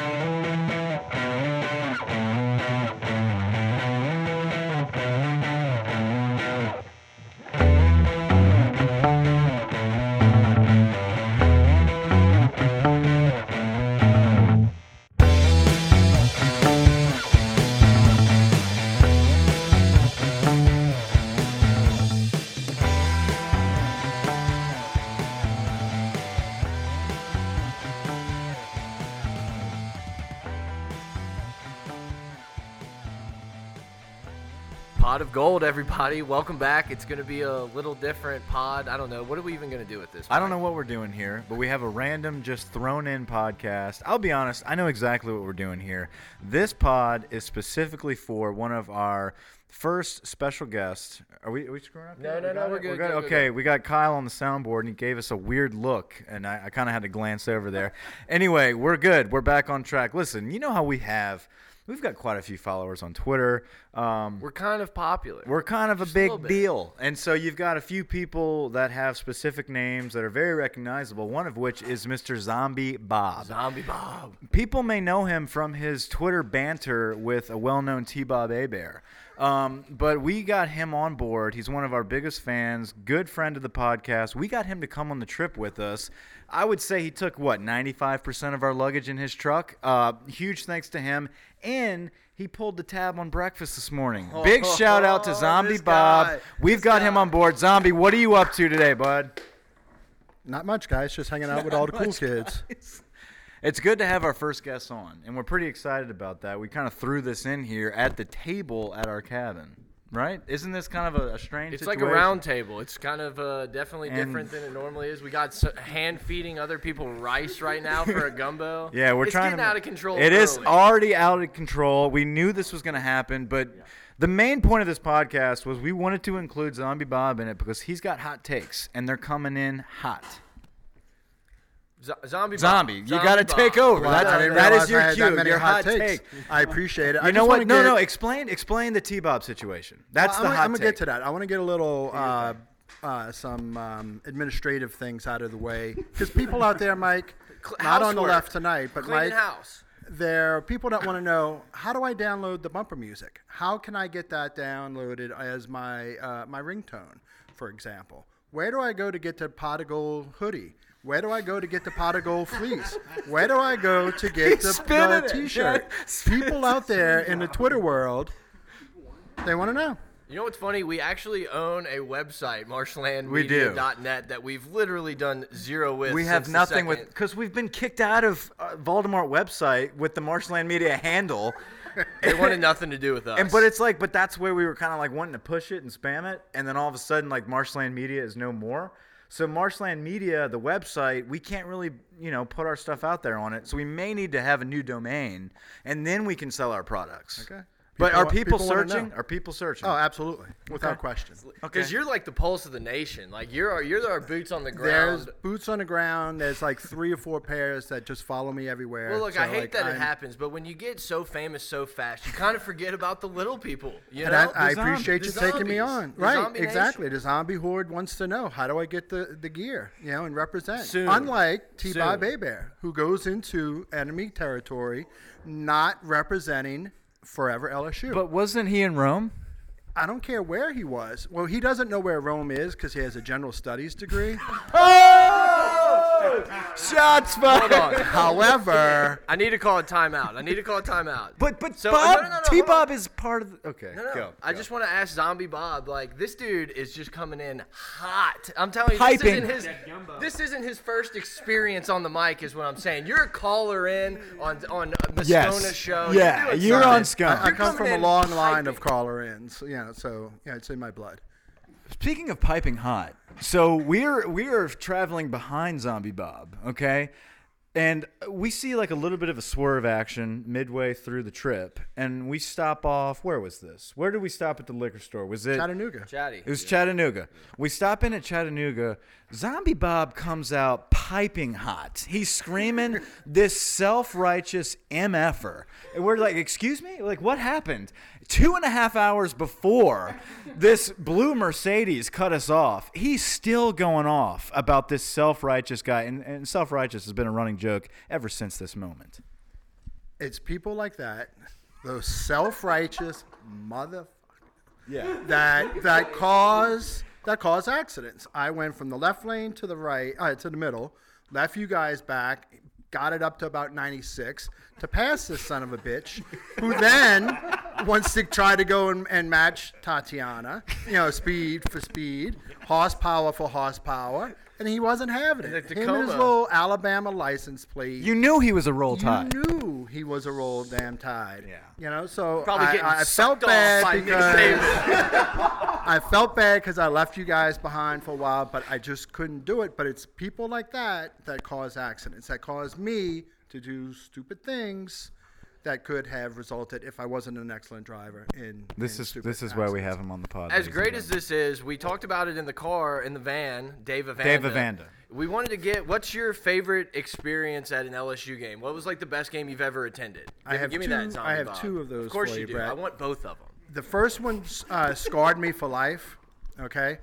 Pod of Gold, everybody. Welcome back. It's going to be a little different pod. I don't know. What are we even going to do with this? I don't know what we're doing here, but we have a random, just thrown in podcast. I'll be honest, I know exactly what we're doing here. This pod is specifically for one of our first special guests. Are we, are we screwing up? No, no, no, we're good, good? good, good, okay, good. we got Kyle on the soundboard, and he gave us a weird look, and I, I kind of had to glance over there. anyway, we're good. We're back on track. Listen, you know how we have. We've got quite a few followers on Twitter. Um, We're kind of popular. we're kind of a Just a big bit. deal. And so you've got a few people that have specific names that are very recognizable, one of which is Mr. Zombie Bob. Zombie Bob. People may know him from his Twitter banter with a well known T Bob Hebert. Um, but we got him on board. He's one of our biggest fans, good friend of the podcast. We got him to come on the trip with us. I would say he took, what, 95% of our luggage in his truck? Uh, huge thanks to him. And he pulled the tab on breakfast this morning. Big shout out to Zombie this Bob. guy, We've this got him on board. Zombie, what are you up to today, bud? Not much, guys. Just hanging out with all the cool kids. It's good to have our first guest on, and we're pretty excited about that. We kind of threw this in here at the table at our cabin, right? Isn't this kind of a, a strange It's like a round table. It's kind of uh, definitely And- different than it normally is. We got hand feeding other people rice right now for a gumbo. Yeah, we're it's trying getting to out of control. It is early. already out of control. We knew this was going to happen, but the main point of this podcast was we wanted to include Zombie Bob in it because he's got hot takes, and they're coming in hot. Z- zombie. Bob. Zombie, you Zombie gotta Bob. take over. Well, That- I didn't that is your cue, that your hot hot takes. take. I appreciate it. I You just know what? wanna No, get- no. Explain, explain the T Bob situation. That's Well, the I'm, hot I'm gonna take. get to that. I want to get a little uh, uh, some um, administrative things out of the way because people out there, Mike, Cl- not on the left tonight, but Cleaning Mike, house. there are people that want to know how do I download the bumper music? How can I get that downloaded as my uh, my ringtone, for example? Where do I go to get the pot of gold hoodie? Where do I go to get the pot of gold fleece? Where do I go to get He's the, the t-shirt? yeah. People out there in the Twitter world, they want to know. You know what's funny? We actually own a website, We marshlandmedia.net, that we've literally done zero with. We have since the nothing with because we've been kicked out of uh, Voldemort website with the Marshland Media handle, They wanted nothing to do with us. and but it's like, but that's where we were kind of like wanting to push it and spam it, and then all of a sudden, like Marshland Media is no more. So Marshland Media, the website, we can't really, you know, put our stuff out there on it. So we may need to have a new domain, and then we can sell our products. Okay. But are people, people searching? Are people searching? Oh, absolutely, without Okay. question. because you're like the pulse of the nation. Like you're our, you're our boots on the ground. There's ground. boots on the ground. There's like three or four pairs that just follow me everywhere. Well, look, So, I hate like, that it I'm- happens, but when you get so famous so fast, you kind of forget about the little people. You And know, I, I The appreciate the you taking me on. The right, exactly. nation. The zombie horde wants to know how do I get the, the gear, you know, and represent. Soon. Unlike T. Bob Soon. Hebert, who goes into enemy territory not representing forever LSU. but wasn't he in Rome? I don't care where he was. Well, he doesn't know where Rome is because he has a general studies degree. Oh! Shots fired. Hold on. However, I need to call a timeout. I need to call a timeout. But but So- Bob no, no, no, no, T Bob is part of. The, okay, No, no. go. I go. just want to ask Zombie Bob. Like this dude is just coming in hot. I'm telling you, Piping. this isn't his. This isn't his first experience on the mic, is what I'm saying. You're a caller in on on the Yes. Stona show. Yeah, doing you're on Scum. I, I come from a long line hyping. of caller ins. You know, so yeah, it's in my blood. Speaking of piping hot, so we're we are traveling behind Zombie Bob, okay, and we see like a little bit of a swerve action midway through the trip, and we stop off. Where was this? Where did we stop at the liquor store? Was it Chattanooga. Chatty. It was Chattanooga. We stop in at Chattanooga. Zombie Bob comes out piping hot. He's screaming this self-righteous mf'er, and we're like, "Excuse me? Like, what happened?" Two and a half hours before this blue Mercedes cut us off, he's still going off about this self-righteous guy, and, and self-righteous has been a running joke ever since this moment. It's people like that, those self-righteous mother Yeah. that that cause that cause accidents. I went from the left lane to the right, uh, to the middle, left you guys back, got it up to about 96 to pass this son of a bitch, who then wants to try to go and, and match Tatiana, you know, speed for speed, horsepower for horsepower, and he wasn't having it. The Him and his Tacoma. little Alabama license plate. You knew he was a roll You tide. knew he was a roll damn tide. Yeah. You know, so Probably I, getting I felt sucked off bad by Nick because Saban. I felt bad because I left you guys behind for a while, but I just couldn't do it. But it's people like that that cause accidents, that cause me to do stupid things that could have resulted if I wasn't an excellent driver. In This in is stupid this is why we have him on the pod. As great as this is, we talked about it in the car, in the van. Dave Aranda. Dave Aranda. We wanted to get what's your favorite experience at an LSU game? What was like the best game you've ever attended? I Give- have give me two- that. Zombie I have Bob. two of those Of course for you you, do. Brett. I want both of them. The first one uh, scarred me for life. Okay,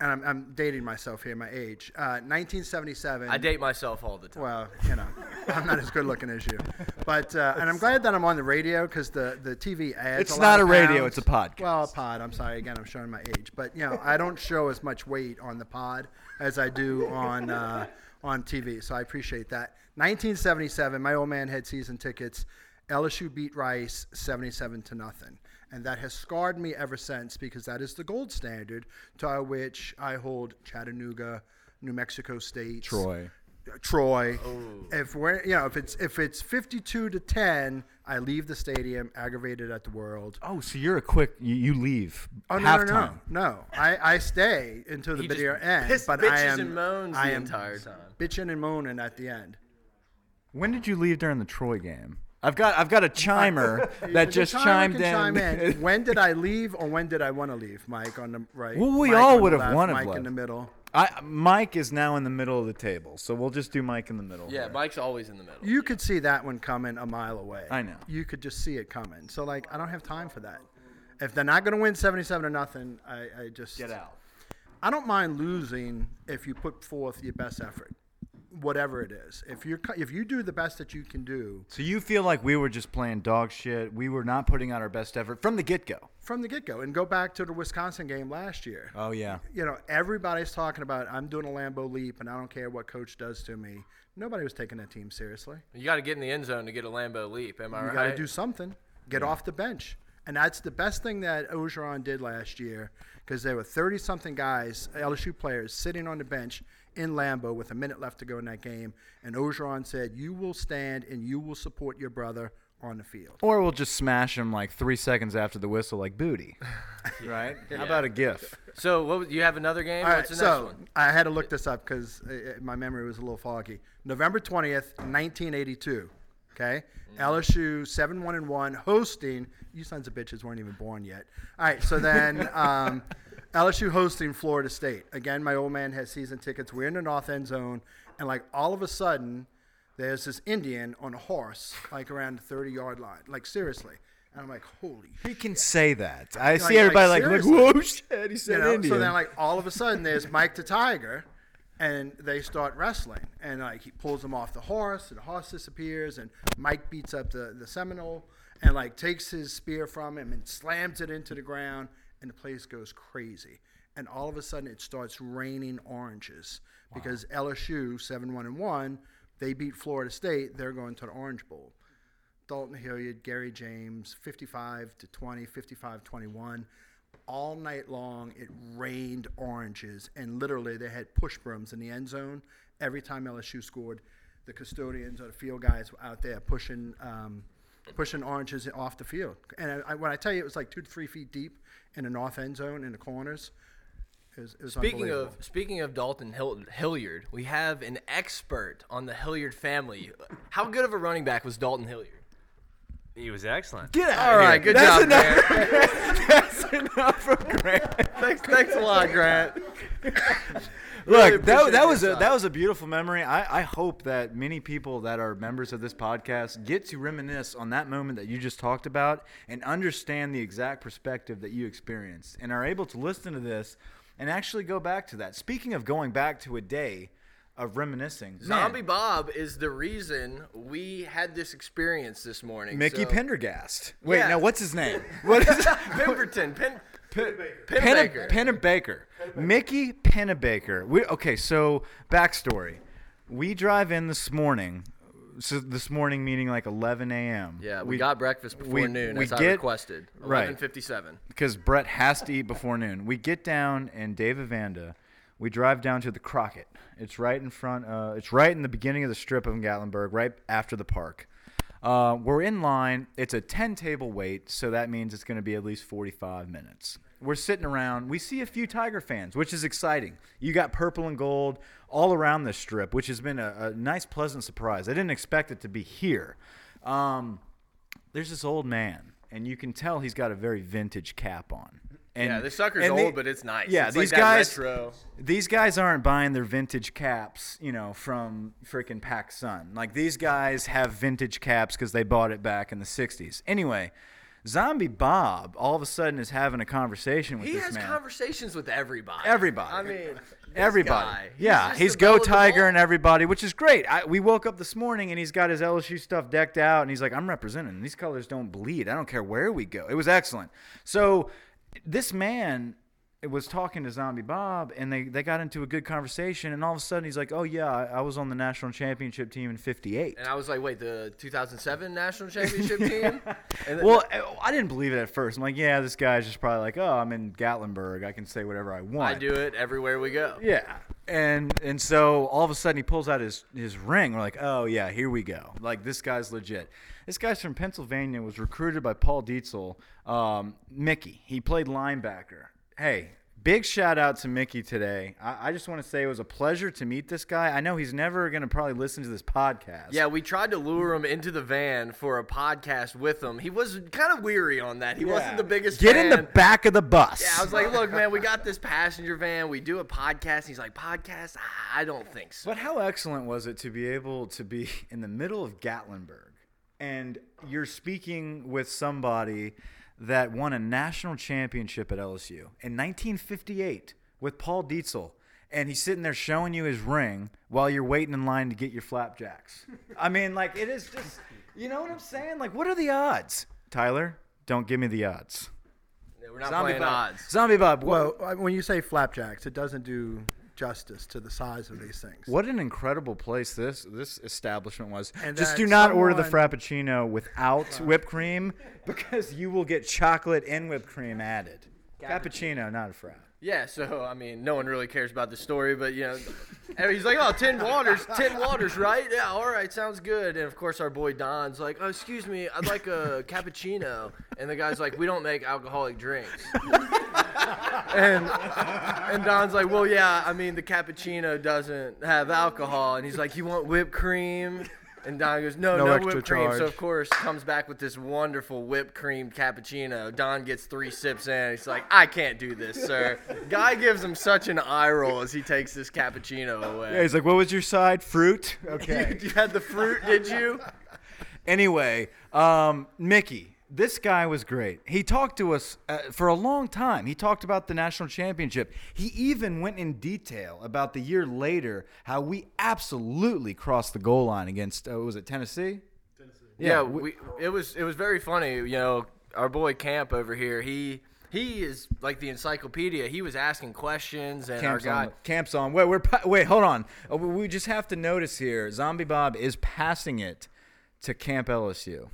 and I'm, I'm dating myself here, my age. Uh, 1977. I date myself all the time. Well, you know, I'm not as good looking as you, but uh, and I'm glad that I'm on the radio because the the TV ads. It's a not of a radio, pounds. it's a podcast. Well, a pod. I'm sorry again. I'm showing my age, but you know, I don't show as much weight on the pod as I do on uh, on TV. So I appreciate that. 1977. My old man had season tickets. LSU beat Rice 77 to nothing. And that has scarred me ever since because that is the gold standard to which I hold Chattanooga, New Mexico State, Troy. Uh, Troy. Oh. If we're you know if it's if it's 52 to 10, I leave the stadium aggravated at the world. Oh, so you're a quick. You, you leave Oh no, halftime. no, no, no! I, I stay until the He video just ends, but I am and moans I the am entire time. bitching and moaning at the end. When did you leave during the Troy game? I've got I've got a chimer that just chimed can in. chime in. when did I leave, or when did I want to leave? Mike on the right. Well, we Mike all would have left, wanted Mike left. in the middle. I, Mike is now in the middle of the table, so we'll just do Mike in the middle. yeah, here. Mike's always in the middle. You could see that one coming a mile away. I know. You could just see it coming. So like, I don't have time for that. If they're not going to win 77 or nothing, I, I just Get out. I don't mind losing if you put forth your best effort, whatever it is. If you are if you do the best that you can do So you feel like we were just playing dog shit? We were not putting out our best effort from the get go. from the get go, and go back to the Wisconsin game last year. Oh yeah. You know, everybody's talking about I'm doing a Lambeau leap, and I don't care what coach does to me. Nobody was taking that team seriously. You got to get in the end zone to get a Lambeau leap. Am I You right? got to do something. Get off the bench. And that's the best thing that Orgeron did last year because there were 30 something guys, LSU players, sitting on the bench in Lambeau with a minute left to go in that game. And Orgeron said, You will stand and you will support your brother on the field. Or we'll just smash him like three seconds after the whistle, like booty. right? How about a GIF? So, what? was- You have another game? All right, What's the so next one? I had to look this up because my memory was a little foggy. November 20th, 1982. Okay? LSU 7 1 and 1, hosting. You sons of bitches weren't even born yet. All right, so then um, LSU hosting Florida State. Again, my old man has season tickets. We're in the north end zone, and like all of a sudden, there's this Indian on a horse, like around the 30 yard line. Like, seriously. And I'm like, holy He can say that. I see like, everybody like, like, whoa, shit, he said you know, Indian. so then like all of a sudden there's Mike the Tiger, and they start wrestling, and like he pulls him off the horse, and the horse disappears, and Mike beats up the the Seminole, and like takes his spear from him and slams it into the ground, and the place goes crazy, and all of a sudden it starts raining oranges because LSU seven one and one, they beat Florida State, they're going to the Orange Bowl. Dalton Hilliard, Gary James, 55 to 20, 55 21. All night long, it rained oranges, and literally they had push brooms in the end zone. Every time LSU scored, the custodians or the field guys were out there pushing, um, pushing oranges off the field. And I, when I tell you it was like two to three feet deep in the north end zone in the corners, it was, it was Speaking of speaking of Dalton Hill- Hilliard, we have an expert on the Hilliard family. How good of a running back was Dalton Hilliard? He was excellent. Get out All of here. right, good That's job, enough. Grant. That's enough from Grant. thanks, thanks a lot, Grant. Look, appreciate that, that was a that was a beautiful memory. I, I hope that many people that are members of this podcast get to reminisce on that moment that you just talked about and understand the exact perspective that you experienced and are able to listen to this and actually go back to that. Speaking of going back to a day, of reminiscing. Man, Zombie Bob is the reason we had this experience this morning. Mickey so- Pendergast. Wait, Yeah. now what's his name? What is Pemberton, Pen, Penn, Pennebaker. Pennebaker. Mickey Pennebaker. We okay. So backstory: We drive in this morning. So this morning meaning like 11 a.m. Yeah, we, got breakfast before we- noon we as I get- requested. right. 11:57. because Brett has to eat before noon. We get down in Dave Aranda. We drive down to the Crockett. It's right in front. Uh, it's right in the beginning of the strip of Gatlinburg, right after the park. Uh, we're in line. It's a 10 table wait, so that means it's going to be at least 45 minutes. We're sitting around. We see a few Tiger fans, which is exciting. You got purple and gold all around this strip, which has been a, a nice, pleasant surprise. I didn't expect it to be here. Um, there's this old man, and you can tell he's got a very vintage cap on. And, Yeah, this sucker's old, but it's nice. Yeah, It's these that guys, these guys aren't buying their vintage caps, you know, from freaking Pac Sun. Like these guys have vintage caps because they bought it back in the '60s. Anyway, Zombie Bob all of a sudden is having a conversation with He this has man. conversations with everybody. Everybody. I mean, Everybody. guy, yeah, just he's Go belle of the Tiger and everybody, which is great. I, we woke up this morning and he's got his LSU stuff decked out, and he's like, "I'm representing. These colors don't bleed. I don't care where we go." It was excellent. So this man was talking to Zombie Bob, and they, they got into a good conversation, and all of a sudden he's like, "Oh yeah, I, I was on the national championship team in '58." And I was like, wait, the 2007 national championship team? And th- Well, I didn't believe it at first. I'm like, "Yeah, this guy's just probably like, oh, I'm in Gatlinburg. I can say whatever I want." I do it everywhere we go. Yeah. And and so all of a sudden he pulls out his, his ring. We're like, oh yeah, here we go. Like this guy's legit. This guy's from Pennsylvania. Was recruited by Paul Dietzel. Um, Mickey. He played linebacker. Hey, big shout out to Mickey today. I, I just want to say it was a pleasure to meet this guy. I know he's never gonna probably listen to this podcast. Yeah, we tried to lure him into the van for a podcast with him. He was kind of weary on that. He wasn't the biggest Get fan. in the back of the bus. Yeah, I was like, look, man, we got this passenger van. We do a podcast. He's like, podcast? Ah, I don't think so. But how excellent was it to be able to be in the middle of Gatlinburg and you're speaking with somebody that won a national championship at LSU in 1958 with Paul Dietzel. And he's sitting there showing you his ring while you're waiting in line to get your flapjacks. I mean, like, it is just, you know what I'm saying? Like, what are the odds? Tyler, don't give me the odds. We're not Zombie playing Bob. odds. Zombie Bob, what, Well, when you say flapjacks, it doesn't do justice to the size of these things. What an incredible place this this establishment was. And Just do not order the frappuccino without whipped cream because you will get chocolate and whipped cream added. Cappuccino, not a frap. Yeah, so I mean, no one really cares about the story, but you know, he's like, "Oh, tin waters, tin waters, right? Yeah, all right, sounds good." And of course, our boy Don's like, "Oh, excuse me, I'd like a cappuccino," and the guy's like, "We don't make alcoholic drinks." and and Don's like, "Well, yeah, I mean, the cappuccino doesn't have alcohol," and he's like, "You want whipped cream?" And Don goes, no, No no, whipped cream. So of course comes back with this wonderful whipped cream cappuccino. Don gets three sips in. He's like, I can't do this, sir. Guy gives him such an eye roll as he takes this cappuccino away. Yeah, he's like, "What was your side? Fruit." Okay. you had the fruit, did you? anyway, um, Mickey, this guy was great. He talked to us uh, for a long time. He talked about the national championship. He even went in detail about the year later how we absolutely crossed the goal line against. Uh, was it Tennessee? Tennessee. Yeah, we, it was it was very funny. You know, our boy Camp over here, he he is like the encyclopedia. He was asking questions, and Camps our guy. on. Camps on. Wait, we're wait. Hold on. Uh, we we just have to notice here. Zombie Bob is passing it to Camp LSU.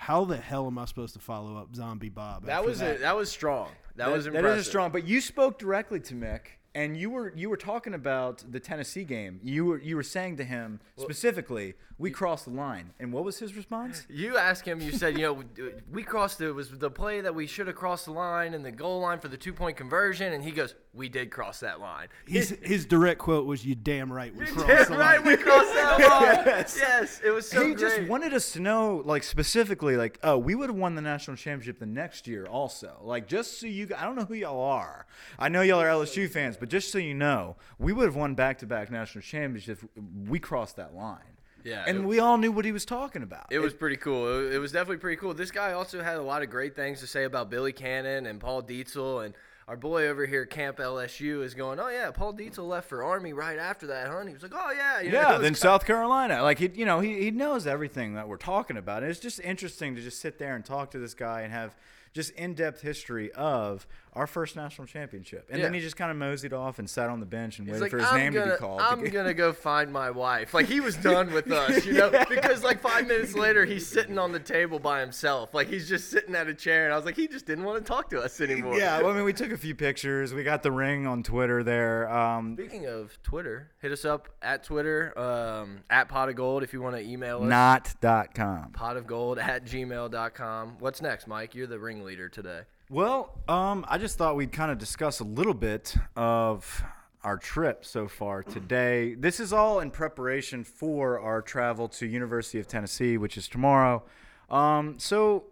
How the hell am I supposed to follow up Zombie Bob? That after was a, that was strong. That, was impressive. is a strong. But you spoke directly to Mick, and you were you were talking about the Tennessee game. You were you were saying to him specifically, "We crossed the line." And what was his response? You asked him. You said, you know, we crossed. It was the play that we should have crossed the line and the goal line for the two point conversion. And he goes, "We did cross that line." His, his direct quote was, "You damn right we crossed Yeah, the right, line." we crossed that line. Yes. yes. it was so he great. just wanted us to know, like specifically, like, oh, we would have won the national championship the next year, also. Like, just so you, I don't know who y'all are. I know y'all are LSU fans, but just so you know, we would have won back-to-back national championships. if We crossed that line. Yeah, and it- we all knew what he was talking about. It was pretty cool. It, it was definitely pretty cool. This guy also had a lot of great things to say about Billy Cannon and Paul Dietzel and our boy over here, Camp LSU, is going, oh yeah, Paul Dietzel left for Army right after that, huh? And he was like, oh yeah, you Yeah, was then South Carolina. Like he, you know, he, he knows everything that we're talking about. And it's just interesting to just sit there and talk to this guy and have just in-depth history of our first national championship. And then he just kind of moseyed off and sat on the bench and He's waited like, for his I'm name gonna, to be called. I'm gonna go find my wife. Like he was done with us, you know, because like five minutes later, he's sitting on the table by himself. Like he's just sitting at a chair, and I was like, he just didn't want to talk to us anymore. yeah, well, I mean, we took a few pictures. We got the ring on Twitter there. Um, Speaking of Twitter, hit us up at Twitter, um, at pot of gold if you want to email us. not.com. pot of gold at gmail.com. What's next, Mike? You're the ringleader today. Well, um, I just thought we'd kind of discuss a little bit of our trip so far today. This is all in preparation for our travel to University of Tennessee, which is tomorrow. Um, so,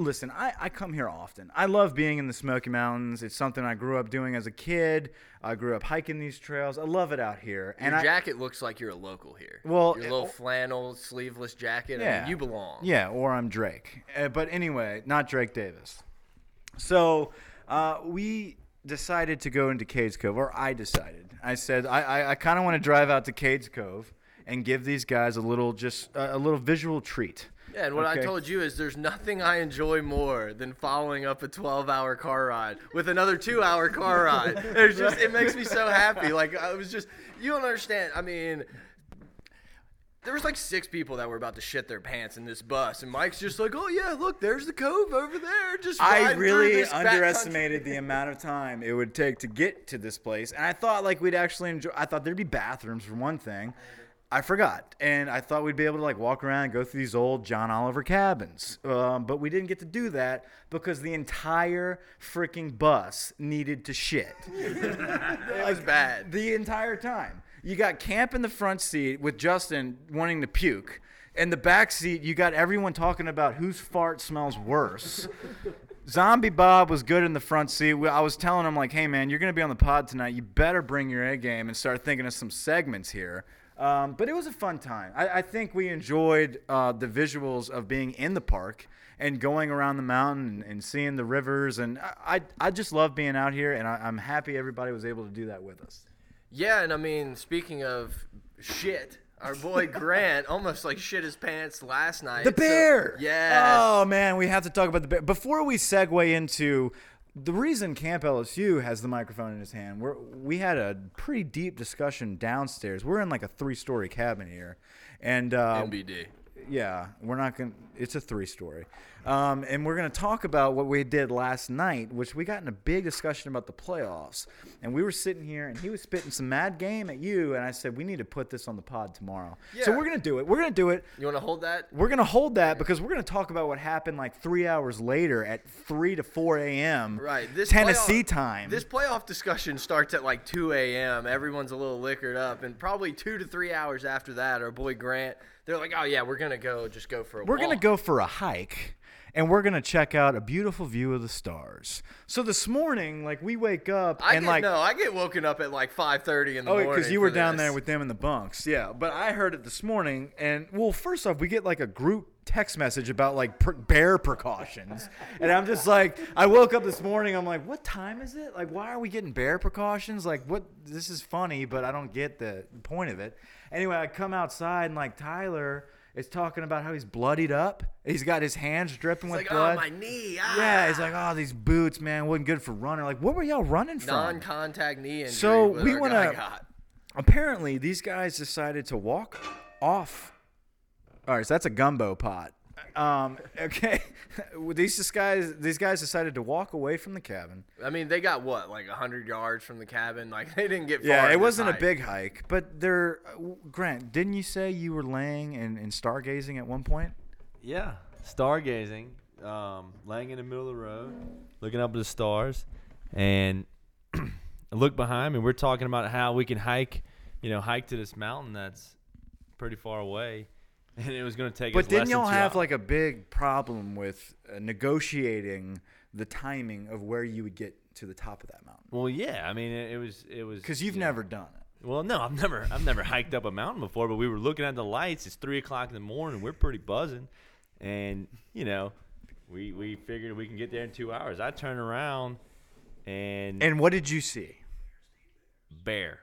listen, I, I come here often. I love being in the Smoky Mountains. It's something I grew up doing as a kid. I grew up hiking these trails. I love it out here. Your And I, jacket looks like you're a local here. Well, your little flannel sleeveless jacket. I Yeah. mean, you belong. Yeah, or I'm Drake. Uh, but anyway, not Drake Davis. So uh, we decided to go into Cades Cove, or I decided. I said I, I, I kind of want to drive out to Cades Cove and give these guys a little just uh, a little visual treat. Yeah, and what I told you is there's nothing I enjoy more than following up a 12-hour car ride with another two-hour car ride. It's just it makes me so happy. Like I was just you don't understand. I mean, there was like six people that were about to shit their pants in this bus, and Mike's just like, "Oh yeah, look, there's the cove over there." Just I really underestimated the amount of time it would take to get to this place, and I thought like we'd actually enjoy. I thought there'd be bathrooms for one thing. I forgot, and I thought we'd be able to like walk around and go through these old John Oliver cabins, um, but we didn't get to do that because the entire freaking bus needed to shit. It was bad. the entire time. You got Camp in the front seat with Justin wanting to puke. In the back seat, you got everyone talking about whose fart smells worse. Zombie Bob was good in the front seat. We- I was telling him like, "Hey man, you're gonna be on the pod tonight. You better bring your A game and start thinking of some segments here." Um, but it was a fun time. I, I think we enjoyed uh, the visuals of being in the park and going around the mountain and, and seeing the rivers. And I, I, I just love being out here, and I, I'm happy everybody was able to do that with us. Yeah, and I mean, speaking of shit, our boy Grant almost like shit his pants last night. The so- bear. yes. Oh man, we have to talk about the bear before we segue into the reason Camp LSU has the microphone in his hand. We're we had a pretty deep discussion downstairs. We're in like a three-story cabin here, and uh, NBD. yeah, we're not gonna. It's a three-story, um, and we're gonna talk about what we did last night, which we got in a big discussion about the playoffs. And we were sitting here, and he was spitting some mad game at you, and I said we need to put this on the pod tomorrow. Yeah. So we're gonna do it. We're gonna do it. You want to hold that? We're gonna hold that because we're gonna talk about what happened like three hours later at three to four a.m. Right. This Tennessee playoff- time. This playoff discussion starts at like 2 a.m. Everyone's a little liquored up, and probably two to three hours after that, our boy Grant, they're like, "Oh yeah, we're gonna go, just go for a we're gonna go for a hike and we're gonna check out a beautiful view of the stars. So this morning, like we wake up I and get like no, I get woken up at like 5:30 in the oh, morning. Oh, because you were down this. there with them in the bunks. Yeah, but I heard it this morning, and well, first off, we get like a group text message about like pr- bear precautions, and I'm just like, I woke up this morning, I'm like, what time is it? Like, why are we getting bear precautions? Like, what? This is funny, but I don't get the point of it. Anyway, I come outside and like Tyler is talking about how he's bloodied up. He's got his hands dripping It's with like, blood. oh my knee. Ah. yeah, he's like, oh, these boots, man, wasn't good for running. Like, what were y'all running from? non-contact knee injury. So we our wanna- apparently these guys decided to walk off. All right, so that's a gumbo pot. Um, okay, these guys these guys decided to walk away from the cabin. I mean, they got what, like hundred yards from the cabin. Like they didn't get far. Yeah, it wasn't a hike. big hike, but they're uh, Grant. Didn't you say you were laying and, and stargazing at one point? Yeah, stargazing, um, laying in the middle of the road, looking up at the stars, and I look behind me. We're talking about how we can hike, you know, hike to this mountain that's pretty far away, and it was going to take us. But didn't y'all have like a big problem with uh, negotiating the timing of where you would get to the top of that mountain? Well, yeah. I mean, it, it was it was Because you've you know, never done it. Well, no, I've never I've never hiked up a mountain before, but we were looking at the lights. It's three o'clock in the morning. We're pretty buzzing, and you know, we we figured we can get there in two hours. I turn around, and, And what did you see? bear.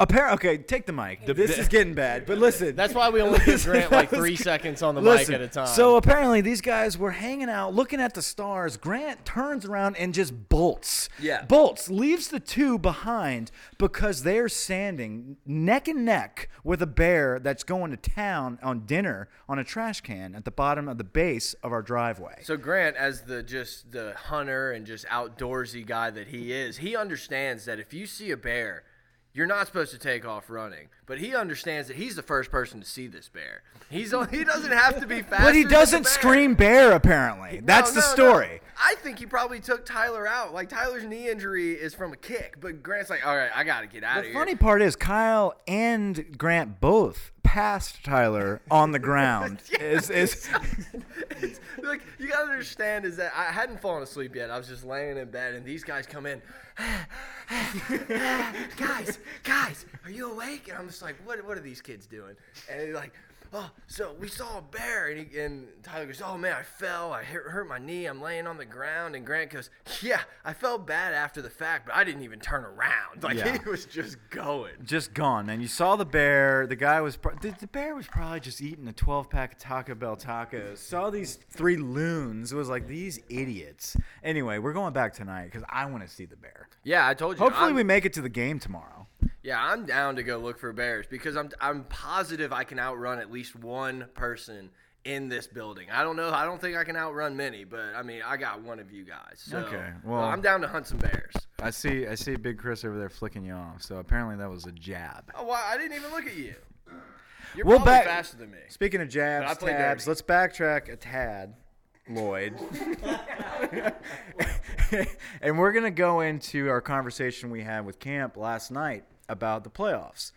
Apparently, okay, take the mic. this is getting bad, but listen. That's why we only give Grant like three seconds on the mic at a time. So apparently these guys were hanging out, looking at the stars. Grant turns around and just bolts. Yeah. Bolts, leaves the two behind because they're standing neck and neck with a bear that's going to town on dinner on a trash can at the bottom of the base of our driveway. So Grant, as the just the hunter and just outdoorsy guy that he is, he understands that if you see a bear, you're not supposed to take off running. But he understands that he's the first person to see this bear. He's on, he doesn't have to be fast. but he doesn't scream bear, apparently. That's the story. I think he probably took Tyler out. Like Tyler's knee injury is from a kick, but Grant's like, all right, I gotta get out of here. The funny part is Kyle and Grant both passed Tyler on the ground. is, is, like you gotta understand is that I hadn't fallen asleep yet. I was just laying in bed, and these guys come in. guys, guys, are you awake? And I'm just like, what? What are these kids doing? And they're like, oh, so we saw a bear, and, he, and Tyler goes, oh man, I fell, I hurt, hurt my knee, I'm laying on the ground, and Grant goes, yeah, I felt bad after the fact, but I didn't even turn around. Like Yeah. he was just going. just gone, man. You saw the bear. The guy was pro- the, the bear was probably just eating a 12 pack of Taco Bell tacos. Saw these three loons. It was like these idiots. Anyway, we're going back tonight because I want to see the bear. Yeah, I told you. Hopefully, I'm- we make it to the game tomorrow. Yeah, I'm down to go look for bears because I'm I'm positive I can outrun at least one person in this building. I don't know. I don't think I can outrun many, but I mean, I got one of you guys. So, Okay, well, well- I'm down to hunt some bears. I see. I see Big Chris over there flicking you off. So apparently that was a jab. Oh, wow, I didn't even look at you. You're We'll probably back- faster than me. Speaking of But jabs, tabs, dirty. let's backtrack a tad, Lloyd. and we're going to go into our conversation we had with Camp last night about the playoffs.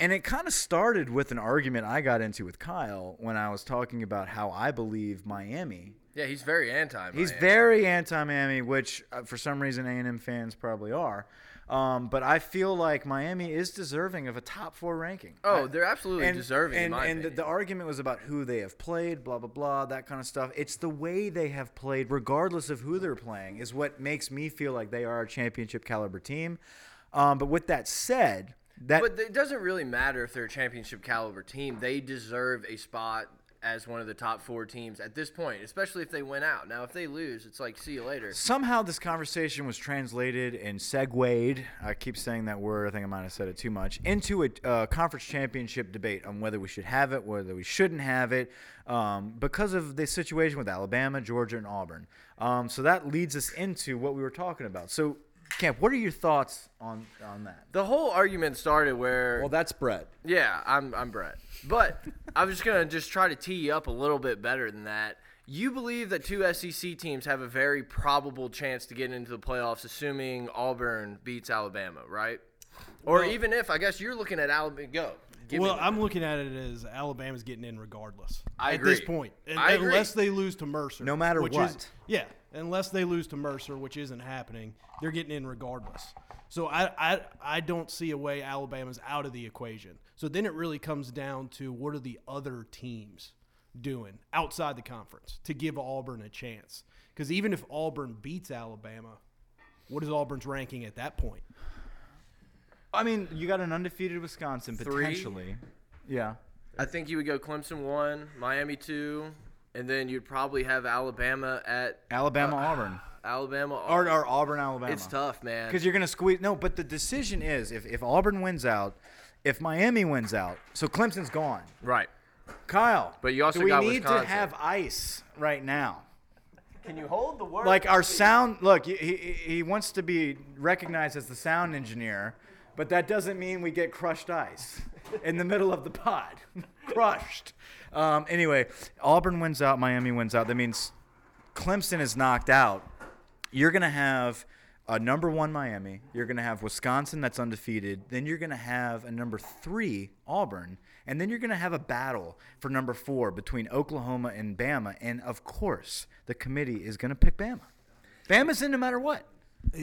And it kind of started with an argument I got into with Kyle when I was talking about how I believe Miami. Yeah, he's very anti. Miami. He's very anti-Miami, which uh, for some reason A&M fans probably are. Um, but I feel like Miami is deserving of a top four ranking. Oh, I- they're absolutely deserving. in And, and the, the argument was about who they have played, blah blah blah, that kind of stuff. It's the way they have played, regardless of who they're playing, is what makes me feel like they are a championship caliber team. Um, but with that said, that But it doesn't really matter if they're a championship caliber team. They deserve a spot as one of the top four teams at this point, especially if they win out. Now, if they lose, it's like see you later. somehow this conversation was translated and segued. I keep saying that word. I think I might have said it too much into a uh, conference championship debate on whether we should have it, whether we shouldn't have it, um, because of the situation with Alabama, Georgia, and Auburn. Um, so that leads us into what we were talking about. So, Camp, what are your thoughts on on that? The whole argument started where Well, that's Brett. Yeah, I'm I'm Brett. But I was just gonna just try to tee you up a little bit better than that. You believe that two SEC teams have a very probable chance to get into the playoffs, assuming Auburn beats Alabama, right? Or Well- even if I guess you're looking at Alabama. Go. Give well. I'm looking at it as Alabama's getting in regardless. I at this agree. point, Un- I agree. unless they lose to Mercer. No matter which what. Is, yeah, unless they lose to Mercer, which isn't happening, they're getting in regardless. So I, I I don't see a way Alabama's out of the equation. So then it really comes down to what are the other teams doing outside the conference to give Auburn a chance? Because even if Auburn beats Alabama, what is Auburn's ranking at that point? I mean, you got an undefeated Wisconsin Three? potentially. Yeah. I think you would go Clemson one, Miami two, and then you'd probably have Alabama at Alabama, uh, Auburn, Alabama. or, or Auburn, Alabama. it's tough, man. Because you're going to squeeze. No, but the decision is if, if Auburn wins out, if Miami wins out, so Clemson's gone. right. Kyle. But you also do we got need Wisconsin. to have ice right now? Can you hold the word? Like our sound. Look, he, he, he wants to be recognized as the sound engineer, but that doesn't mean we get crushed ice in the middle of the pod. crushed. Um, anyway, Auburn wins out. Miami wins out. That means Clemson is knocked out. You're going to have a number one Miami. You're going to have Wisconsin that's undefeated. Then you're going to have a number three Auburn. And then you're going to have a battle for number four between Oklahoma and Bama. And of course, the committee is going to pick Bama. Bama's in no matter what.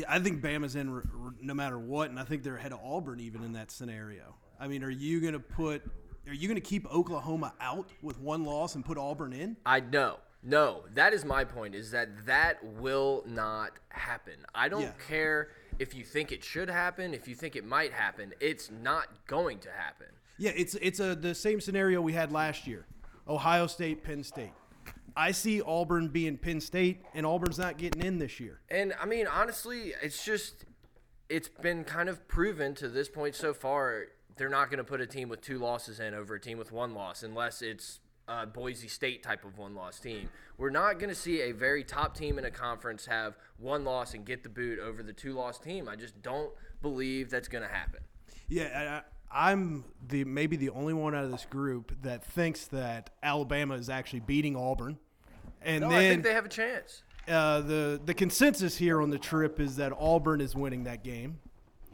I think Bama's in r- r- no matter what, and I think they're ahead of Auburn even in that scenario. I mean, are you going to put? Are you going to keep Oklahoma out with one loss and put Auburn in? I know. No, that is my point. Is that that will not happen. I don't Yeah. care if you think it should happen, if you think it might happen. It's not going to happen. Yeah, it's it's a the same scenario we had last year. Ohio State, Penn State. I see Auburn being Penn State, and Auburn's not getting in this year. And I mean, honestly, it's just it's been kind of proven to this point so far. They're not going to put a team with two losses in over a team with one loss unless it's a Boise State type of one loss team. We're not going to see a very top team in a conference have one loss and get the boot over the two loss team. I just don't believe that's going to happen. Yeah, I, I'm the maybe the only one out of this group that thinks that Alabama is actually beating Auburn, and No, then I think they have a chance. uh, the the consensus here on the trip is that Auburn is winning that game.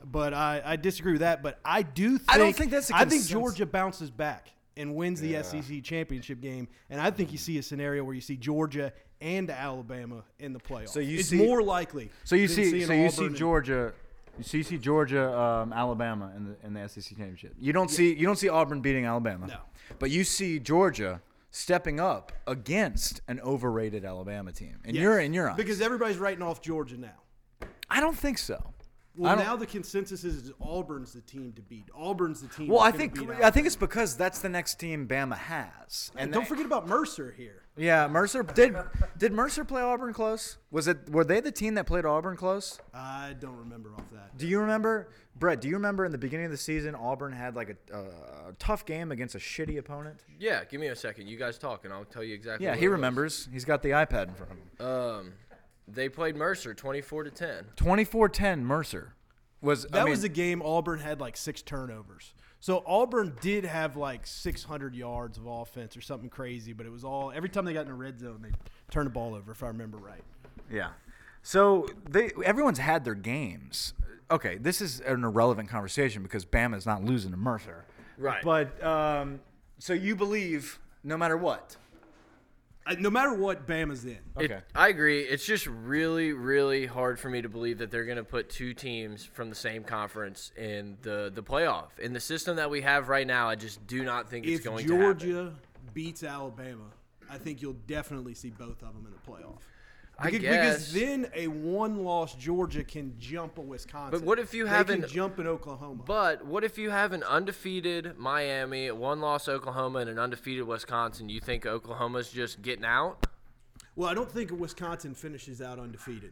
But I, I disagree with that. But I do think I don't think that's a I think. Georgia bounces back and wins the SEC championship game, and I think you see a scenario where you see Georgia and Alabama in the playoffs. So you it's see- more likely. So you than see, so you Auburn see and- Georgia, see, you see Georgia, um, Alabama in the in the SEC championship. You don't see you don't see Auburn beating Alabama. No. but you see Georgia stepping up against an overrated Alabama team, and Yes. you're in your eyes. because everybody's writing off Georgia now. I don't think so. I Well, now the consensus is, is Auburn's the team to beat. Auburn's the team. Well, I that's gonna think beat I think it's because that's the next team Bama has. And don't they- forget about Mercer here. Yeah, Mercer did. Did Mercer play Auburn close? Was it? Were they the team that played Auburn close? I don't remember off that. Do you remember, Brett? Do you remember in the beginning of the season, Auburn had like a, a, a tough game against a shitty opponent? Yeah, give me a second. You guys talk, and I'll tell you exactly. Yeah, what he it was. remembers. He's got the iPad in front of him. Um, they played Mercer, twenty-four to ten. 24-10 Mercer was. That I mean, was a game Auburn had like six turnovers. So Auburn did have like 600 yards of offense or something crazy, but it was all every time they got in the red zone, they turned the ball over, if I remember right. Yeah. So they everyone's had their games. Okay, this is an irrelevant conversation because Bama's not losing to Mercer. Right. But um, so you believe no matter what. I, no matter what, Bama's in. It- Okay. I agree. It's just really, really hard for me to believe that they're going to put two teams from the same conference in the the playoff. In the system that we have right now, I just do not think it's If going to happen. Georgia beats Alabama, I think you'll definitely see both of them in the playoff. I Because, guess. because then a one-loss Georgia can jump a Wisconsin. But what if you have an- jump in Oklahoma? But what if you have an undefeated Miami, one loss Oklahoma, and an undefeated Wisconsin? You think Oklahoma's just getting out? well, I don't think Wisconsin finishes out undefeated.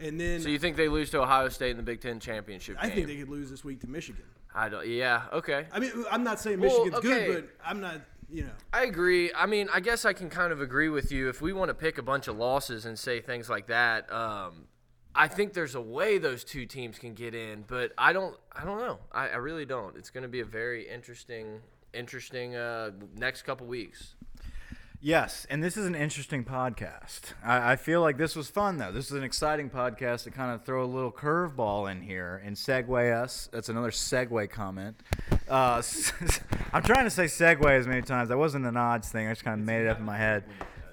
And then So you think they lose to Ohio State in the Big Ten championship I game? think they could lose this week to Michigan. I don't. Yeah. Okay. I mean, I'm not saying Well, Michigan's okay. good, but I'm not, you know. I agree. I mean, I guess I can kind of agree with you. If we want to pick a bunch of losses and say things like that, um, I think there's a way those two teams can get in, but I don't. I don't know. I, I really don't. It's going to be a very interesting, interesting uh, next couple weeks. Yes, and this is an interesting podcast. I, I feel like this was fun though. This is an exciting podcast to kind of throw a little curveball in here and segue us. That's another segue comment. Uh, I'm trying to say segue as many times. That wasn't an odds thing. I just kind of made it up in my head.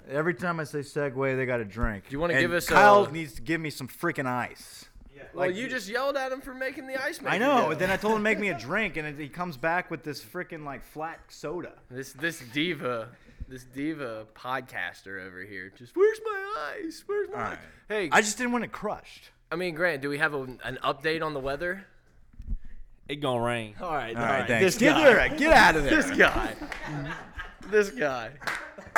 Every time I say segue, they got a drink. Do you wanna give us Kyle a- needs to give me some freaking ice. Yeah. well, you just yelled at him for making the ice. I know. go. but Then I told him make me a drink, and it, he comes back with this freaking like flat soda. This this diva, this diva podcaster over here. Just where's my ice? Where's my? Right. Hey, I just didn't want it crushed. I mean, Grant, do we have a, an update on the weather? It gonna rain. All right, All right, thanks. This Get, guy. there, get out of there. this guy. this guy.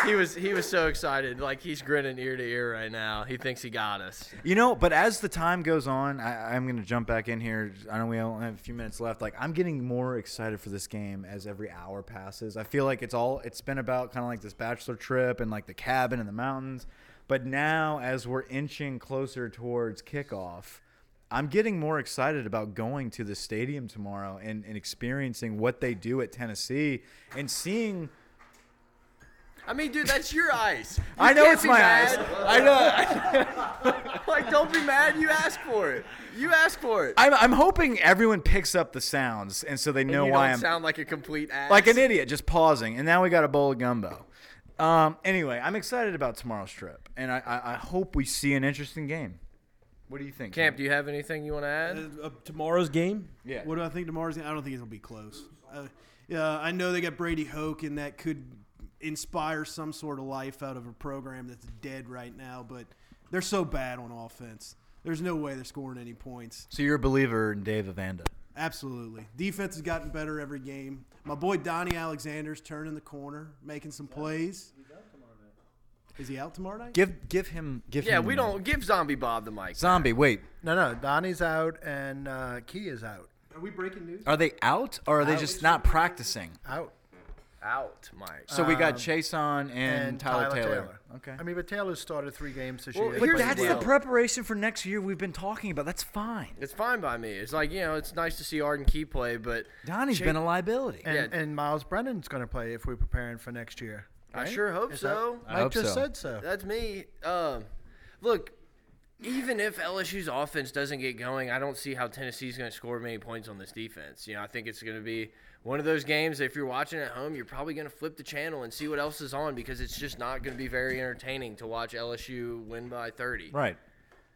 He was he was so excited, like he's grinning ear to ear right now. He thinks he got us. You know, but as the time goes on, I, I'm going to jump back in here. I know we only have a few minutes left. Like, I'm getting more excited for this game as every hour passes. I feel like it's all it's been about kind of like this bachelor trip and like the cabin in the mountains. But now, as we're inching closer towards kickoff, I'm getting more excited about going to the stadium tomorrow and, and experiencing what they do at Tennessee and seeing. I mean, dude, that's your ice. You I know it's my ice. I know. like, don't be mad. You asked for it. You asked for it. I'm, I'm hoping everyone picks up the sounds, and so they And know you why don't I'm sound like a complete ass. like an idiot, just pausing. And now we got a bowl of gumbo. Um, anyway, I'm excited about tomorrow's trip, and I, I, I hope we see an interesting game. What do you think? Camp, do you have anything you want to add? Uh, uh, tomorrow's game? Yeah. What do I think tomorrow's game? I don't think it'll be close. Uh, yeah, I know they got Brady Hoke, and that could inspire some sort of life out of a program that's dead right now. But they're so bad on offense. There's no way they're scoring any points. So you're a believer in Dave Aranda. Absolutely. Defense has gotten better every game. My boy Donnie Alexander's turning the corner, making some plays. Is he out tomorrow night? Give give him give Yeah, him we don't give Zombie Bob the mic. Zombie, wait. No, no. Donnie's out and uh, Key is out. Are we breaking news? Are they out or are they just not practicing? Out. Out, Mike. So we got Um, Chase on and, Tyler, Taylor. Okay. I mean, but Taylor's started three games this Well, year. but here's the that's the deal. preparation for next year we've been talking about. That's fine. It's fine by me. It's like you know, it's nice to see Arden Key play, but Donnie's Cha- been a liability. and, yeah. and Myles Brennan's going to play if we're preparing for next year. I sure hope Is that- so. I Mike hope just so. said so. That's me. Um, look, even if LSU's offense doesn't get going, I don't see how Tennessee's going to score many points on this defense. You know, I think it's going to be one of those games. If you're watching at home, you're probably going to flip the channel and see what else is on because it's just not going to be very entertaining to watch LSU win by 30. Right.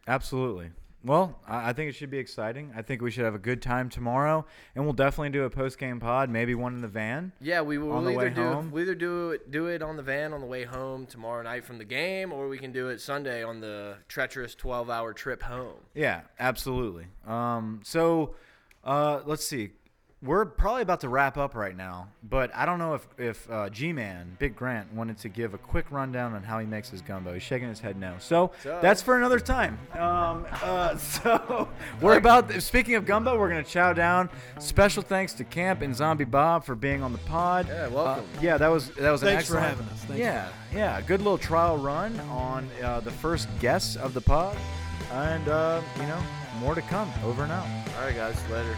Absolutely. Well, I I think it should be exciting. I think we should have a good time tomorrow, and we'll definitely do a post game pod, maybe one in the van. Yeah, we will On the either way do home? we either do it do it on the van on the way home tomorrow night from the game, or we can do it Sunday on the treacherous 12 hour trip home. Yeah, absolutely. Um, so uh, let's see. We're probably about to wrap up right now, but I don't know if if uh, G-Man Big Grant wanted to give a quick rundown on how he makes his gumbo. He's shaking his head no. So So- that's for another time. Um, uh, so we're about. Speaking of gumbo, we're gonna chow down. Special thanks to Camp and Zombie Bob for being on the pod. Yeah, welcome. Uh, yeah, that was that was an Thanks for having us. Thank yeah, yeah, good little trial run on uh, the first guests of the pod, and uh, you know more to come. Over and out. All right, guys, later.